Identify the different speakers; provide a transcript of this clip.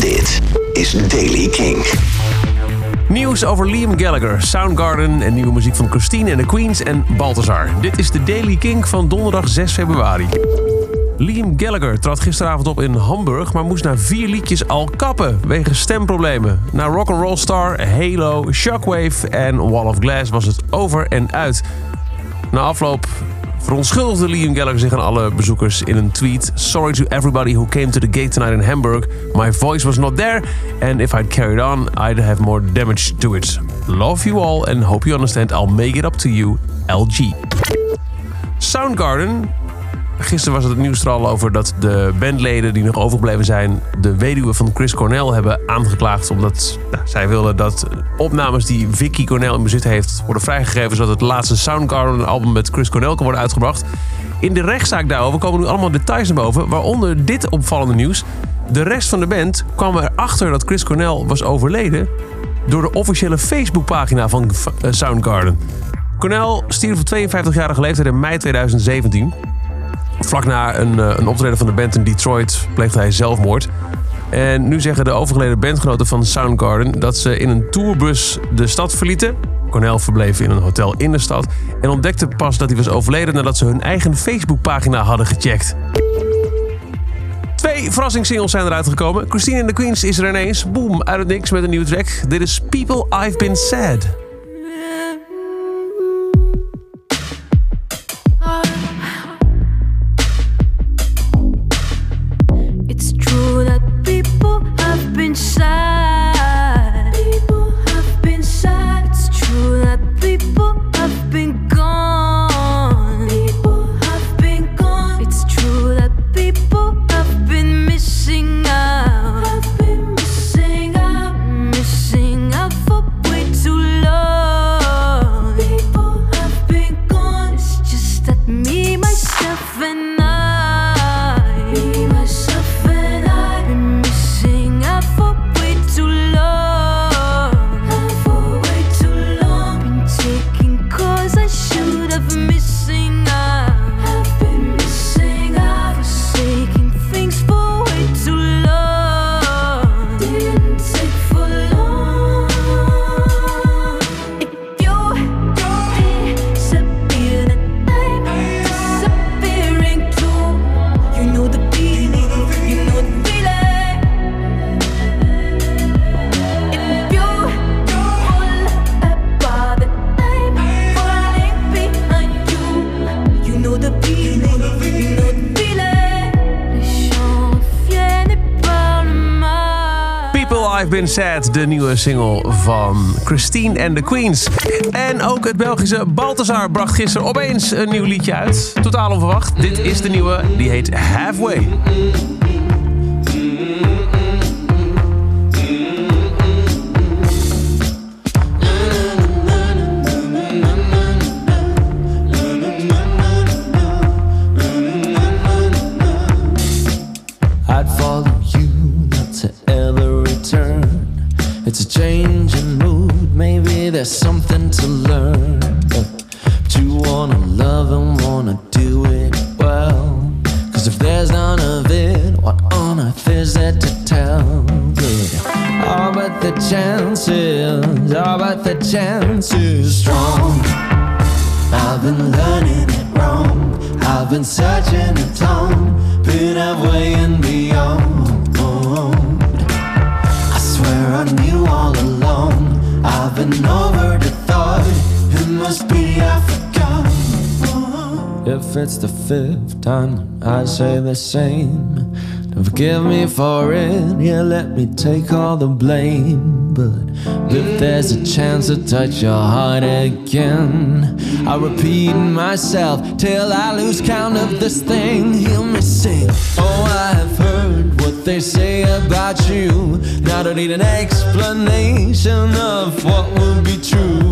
Speaker 1: Dit is Daily King.
Speaker 2: Nieuws over Liam Gallagher, Soundgarden en nieuwe muziek van Christine en de Queens en Balthazar. Dit is de Daily King van donderdag 6 februari. Liam Gallagher trad gisteravond op in Hamburg, maar moest na vier liedjes al kappen wegens stemproblemen. Na Rock'n'Roll Star, Halo, Shockwave en Wall of Glass was het over en uit. Na afloop verontschuldigde Liam Gallagher zich aan alle bezoekers in een tweet. Sorry to everybody who came to the gate tonight in Hamburg. My voice was not there, and if I'd carried on, I'd have more damage to it. Love you all and hope you understand I'll make it up to you, LG. Soundgarden. Gisteren was het het nieuws er al over dat de bandleden die nog overgebleven zijn... de weduwe van Chris Cornell hebben aangeklaagd... omdat nou, zij wilden dat opnames die Vicky Cornell in bezit heeft... worden vrijgegeven zodat het laatste Soundgarden-album met Chris Cornell kan worden uitgebracht. In de rechtszaak daarover komen nu allemaal details naar boven... waaronder dit opvallende nieuws. De rest van de band kwam erachter dat Chris Cornell was overleden... door de officiële Facebookpagina van Soundgarden. Cornell stierf op 52-jarige leeftijd in mei 2017... Vlak na een, eh, een optreden van de band in Detroit pleegde hij zelfmoord. En nu zeggen de overgeleden bandgenoten van Soundgarden dat ze in een tourbus de stad verlieten. Cornel verbleef in een hotel in de stad en ontdekte pas dat hij was overleden nadat ze hun eigen Facebookpagina hadden gecheckt. Twee verrassingssingles zijn eruit gekomen. Christine and the Queens is er ineens. Boom, uit het niks met een nieuwe track. Dit is People I've Been Sad. I've Been Sad, de nieuwe single van Christine and the Queens. En ook het Belgische Balthazar bracht gisteren opeens een nieuw liedje uit. Totaal onverwacht. Dit is de nieuwe, die heet Halfway.
Speaker 3: But the chances, are but the chances strong. I've been learning it wrong. I've been searching a tone, been halfway and beyond. I swear I knew all along. I've been over the thought. It must be I forgot. If it's the fifth time, I say the same. Forgive me for it, yeah, let me take all the blame. But if there's a chance to touch your heart again, I'll repeat myself till I lose count of this thing. Hear me sing. Oh, I've heard what they say about you. Now I don't need an explanation of what would be true.